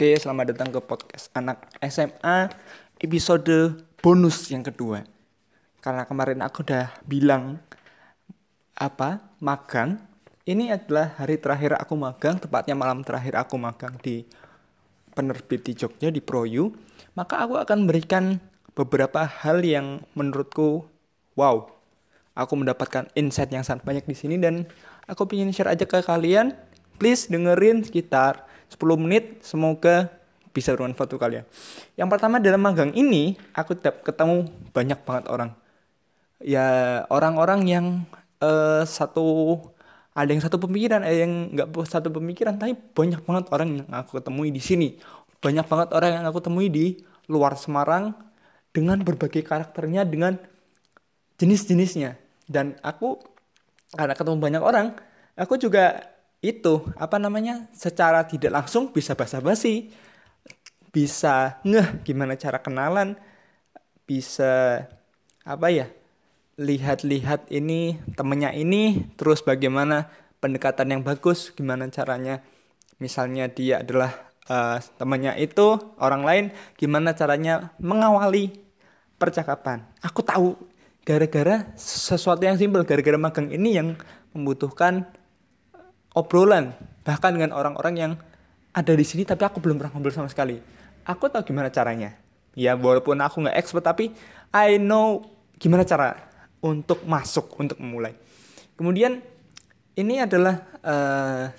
Oke, selamat datang ke podcast anak SMA episode bonus yang kedua. Karena kemarin aku udah bilang apa magang. Ini adalah hari terakhir aku magang, tepatnya malam terakhir aku magang di penerbit di Jogja di Proyu. Maka aku akan memberikan beberapa hal yang menurutku wow. Aku mendapatkan insight yang sangat banyak di sini dan aku ingin share aja ke kalian. Please dengerin sekitar 10 menit semoga bisa bermanfaat untuk kalian. Yang pertama dalam magang ini aku ketemu banyak banget orang. Ya orang-orang yang uh, satu ada yang satu pemikiran, ada yang nggak satu pemikiran, tapi banyak banget orang yang aku temui di sini. Banyak banget orang yang aku temui di luar Semarang dengan berbagai karakternya, dengan jenis-jenisnya. Dan aku karena ketemu banyak orang, aku juga itu apa namanya secara tidak langsung bisa basa-basi. Bisa ngeh gimana cara kenalan. Bisa apa ya lihat-lihat ini temennya ini terus bagaimana pendekatan yang bagus gimana caranya. Misalnya dia adalah uh, temannya itu orang lain gimana caranya mengawali percakapan. Aku tahu gara-gara sesuatu yang simpel gara-gara magang ini yang membutuhkan obrolan bahkan dengan orang-orang yang ada di sini tapi aku belum pernah ngobrol sama sekali. Aku tahu gimana caranya. Ya walaupun aku nggak expert tapi I know gimana cara untuk masuk untuk memulai. Kemudian ini adalah uh,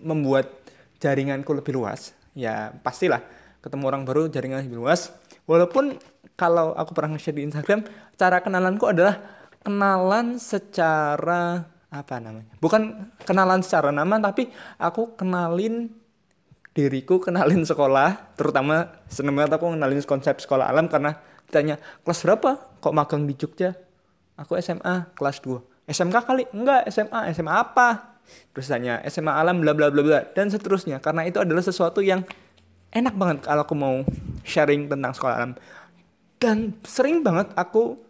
membuat jaringanku lebih luas. Ya pastilah ketemu orang baru jaringan lebih luas. Walaupun kalau aku pernah nge-share di Instagram cara kenalanku adalah kenalan secara apa namanya? Bukan kenalan secara nama tapi aku kenalin diriku kenalin sekolah terutama seneng banget aku kenalin konsep sekolah alam karena ditanya kelas berapa? Kok magang di Jogja? Aku SMA kelas 2 SMK kali? Enggak SMA SMA apa? Terus tanya SMA alam bla bla bla bla. Dan seterusnya karena itu adalah sesuatu yang enak banget kalau aku mau sharing tentang sekolah alam. Dan sering banget aku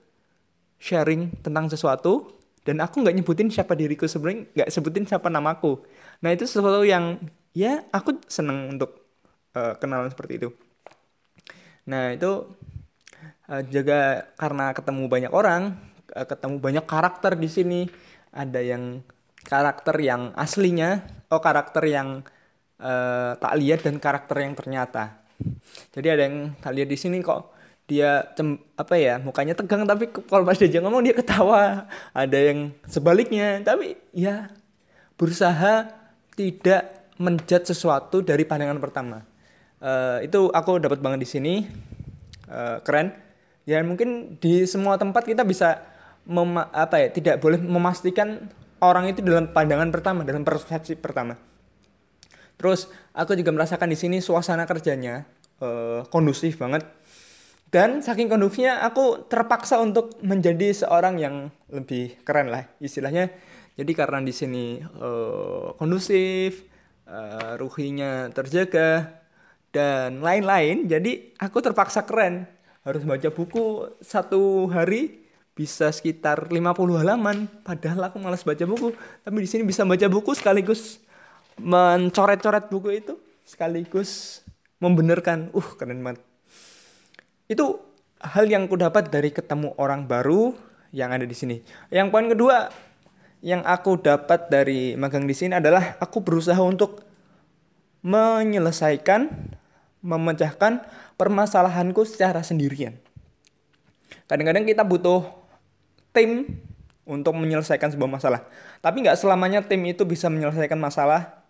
sharing tentang sesuatu dan aku nggak nyebutin siapa diriku sebenarnya nggak sebutin siapa namaku. Nah itu sesuatu yang ya aku seneng untuk uh, kenalan seperti itu. Nah itu uh, juga karena ketemu banyak orang uh, ketemu banyak karakter di sini. Ada yang karakter yang aslinya oh karakter yang uh, tak lihat dan karakter yang ternyata. Jadi ada yang tak lihat di sini kok dia cem, apa ya mukanya tegang tapi kalau pas dia ngomong dia ketawa. Ada yang sebaliknya. Tapi ya berusaha tidak menjat sesuatu dari pandangan pertama. Uh, itu aku dapat banget di sini. Uh, keren. Ya mungkin di semua tempat kita bisa mem, apa ya tidak boleh memastikan orang itu dalam pandangan pertama dalam persepsi pertama. Terus aku juga merasakan di sini suasana kerjanya uh, kondusif banget dan saking kondusifnya aku terpaksa untuk menjadi seorang yang lebih keren lah istilahnya. Jadi karena di sini uh, kondusif uh, ruhinya terjaga dan lain-lain jadi aku terpaksa keren. Harus baca buku satu hari bisa sekitar 50 halaman. Padahal aku malas baca buku. Tapi di sini bisa baca buku sekaligus mencoret-coret buku itu sekaligus membenarkan uh keren banget itu hal yang aku dapat dari ketemu orang baru yang ada di sini. Yang poin kedua yang aku dapat dari magang di sini adalah aku berusaha untuk menyelesaikan, memecahkan permasalahanku secara sendirian. Kadang-kadang kita butuh tim untuk menyelesaikan sebuah masalah. Tapi nggak selamanya tim itu bisa menyelesaikan masalah.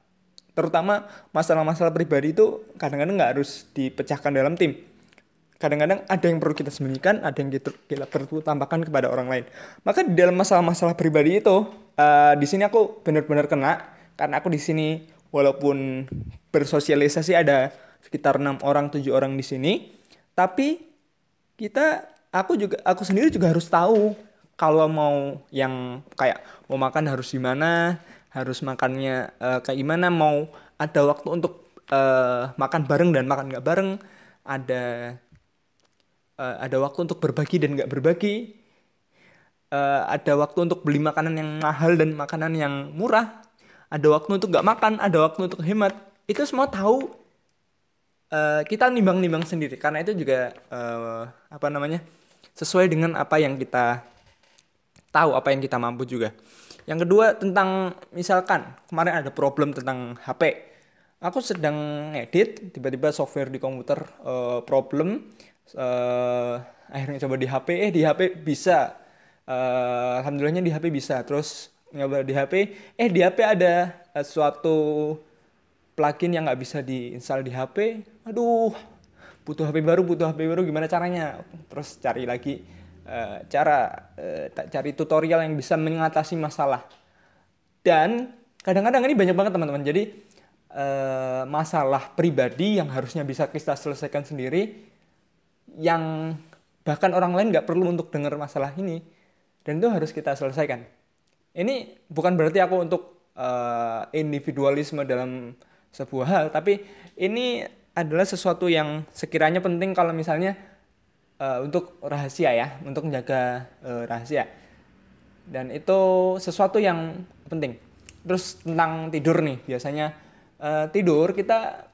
Terutama masalah-masalah pribadi itu kadang-kadang nggak harus dipecahkan dalam tim kadang-kadang ada yang perlu kita sembunyikan, ada yang kita, kita perlu tambahkan kepada orang lain. Maka di dalam masalah-masalah pribadi itu, uh, di sini aku benar-benar kena karena aku di sini walaupun bersosialisasi ada sekitar enam orang, tujuh orang di sini, tapi kita, aku juga, aku sendiri juga harus tahu kalau mau yang kayak mau makan harus gimana, harus makannya uh, kayak gimana, mau ada waktu untuk uh, makan bareng dan makan nggak bareng, ada uh, ada waktu untuk berbagi dan nggak berbagi. Uh, ada waktu untuk beli makanan yang mahal dan makanan yang murah. Ada waktu untuk nggak makan ada waktu untuk hemat. Itu semua tahu uh, kita nimbang-nimbang sendiri. Karena itu juga uh, apa namanya sesuai dengan apa yang kita tahu apa yang kita mampu juga. Yang kedua tentang misalkan kemarin ada problem tentang HP aku sedang edit tiba-tiba software di komputer uh, problem uh, akhirnya coba di HP eh di HP bisa. Uh, alhamdulillahnya di HP bisa. Terus nyoba di HP eh di HP ada uh, suatu plugin yang nggak bisa diinstal di HP aduh butuh HP baru butuh HP baru. Gimana caranya? Terus cari lagi uh, cara uh, cari tutorial yang bisa mengatasi masalah. Dan kadang-kadang ini banyak banget teman-teman. Jadi uh, masalah pribadi yang harusnya bisa kita selesaikan sendiri yang bahkan orang lain nggak perlu untuk dengar masalah ini dan itu harus kita selesaikan. Ini bukan berarti aku untuk uh, individualisme dalam sebuah hal tapi ini adalah sesuatu yang sekiranya penting kalau misalnya uh, untuk rahasia ya untuk menjaga uh, rahasia. Dan itu sesuatu yang penting. Terus tentang tidur nih biasanya uh, tidur kita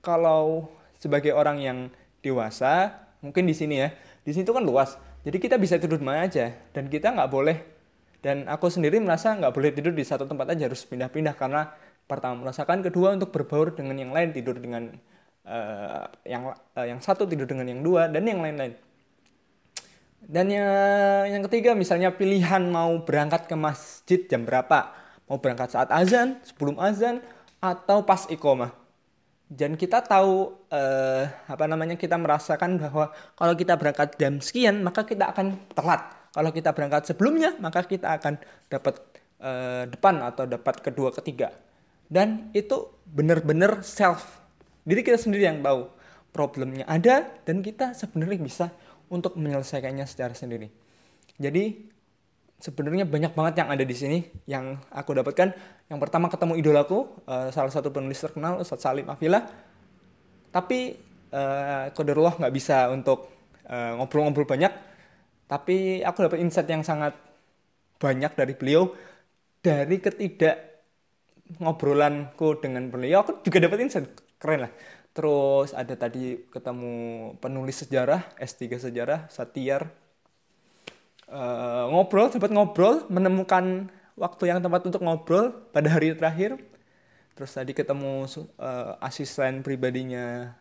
kalau sebagai orang yang dewasa mungkin di sini ya. Di sini itu kan luas. Jadi kita bisa tidur di mana aja dan kita nggak boleh dan aku sendiri merasa nggak boleh tidur di satu tempat aja harus pindah-pindah karena pertama merasakan kedua untuk berbaur dengan yang lain tidur dengan uh, yang uh, yang satu tidur dengan yang dua dan yang lain-lain. Dan yang, yang ketiga misalnya pilihan mau berangkat ke masjid jam berapa? Mau berangkat saat azan sebelum azan atau pas iqomah dan kita tahu uh, apa namanya kita merasakan bahwa kalau kita berangkat jam sekian maka kita akan telat kalau kita berangkat sebelumnya, maka kita akan dapat uh, depan atau dapat kedua, ketiga. Dan itu benar-benar self. Diri kita sendiri yang tahu problemnya ada dan kita sebenarnya bisa untuk menyelesaikannya secara sendiri. Jadi sebenarnya banyak banget yang ada di sini yang aku dapatkan. Yang pertama ketemu idolaku, uh, salah satu penulis terkenal Ustadz Salim Afila. Tapi uh, kodarullah nggak bisa untuk ngobrol-ngobrol uh, banyak. Tapi aku dapat insight yang sangat banyak dari beliau. Dari ketidak ngobrolanku dengan beliau aku juga dapat insight. Keren lah. Terus ada tadi ketemu penulis sejarah S3 sejarah Satiar uh, ngobrol sempat ngobrol menemukan waktu yang tepat untuk ngobrol pada hari terakhir terus tadi ketemu uh, asisten pribadinya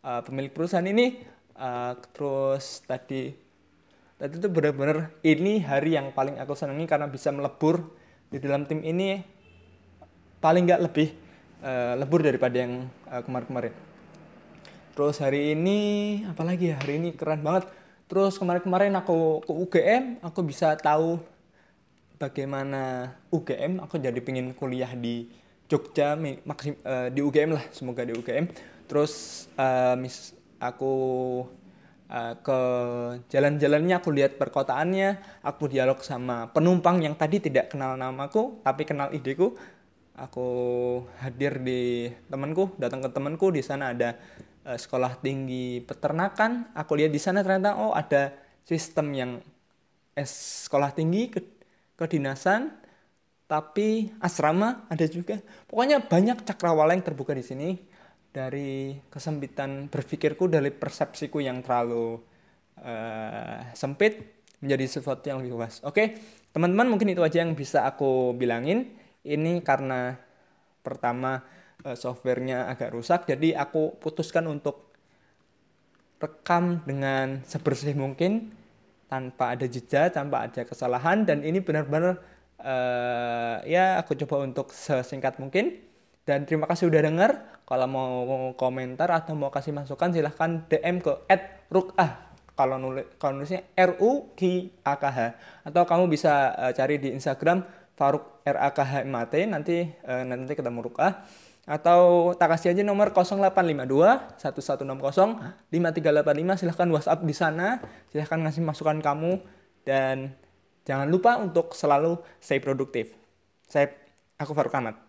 uh, pemilik perusahaan ini uh, terus tadi Tadi itu benar-benar ini hari yang paling aku senangi karena bisa melebur di dalam tim ini paling nggak lebih uh, lebur daripada yang uh, kemarin-kemarin. Terus hari ini apalagi ya hari ini keren banget. Terus kemarin-kemarin aku ke UGM aku bisa tahu bagaimana UGM aku jadi pingin kuliah di Jogja maksim, uh, di UGM lah semoga di UGM. Terus uh, mis aku uh, ke jalan-jalannya aku lihat perkotaannya aku dialog sama penumpang yang tadi tidak kenal namaku tapi kenal ideku aku hadir di temanku datang ke temanku di sana ada uh, sekolah tinggi peternakan aku lihat di sana ternyata oh ada sistem yang sekolah tinggi ke kedinasan tapi asrama ada juga pokoknya banyak cakrawala yang terbuka di sini dari kesempitan berpikirku dari persepsiku yang terlalu uh, sempit menjadi sesuatu yang lebih luas. Oke, teman-teman mungkin itu aja yang bisa aku bilangin. Ini karena pertama uh, softwarenya agak rusak, jadi aku putuskan untuk rekam dengan sebersih mungkin tanpa ada jejak, tanpa ada kesalahan dan ini benar-benar uh, ya aku coba untuk sesingkat mungkin dan terima kasih udah denger. Kalau mau komentar atau mau kasih masukan silahkan DM ke @rukah. Kalau nulis kalau nulisnya R U K A K H atau kamu bisa uh, cari di Instagram Faruk R A K H M A T nanti uh, nanti ketemu Rukah atau tak kasih aja nomor 0852 1160 5385 silahkan WhatsApp di sana silahkan ngasih masukan kamu dan jangan lupa untuk selalu stay produktif. Saya aku Faruk Ahmad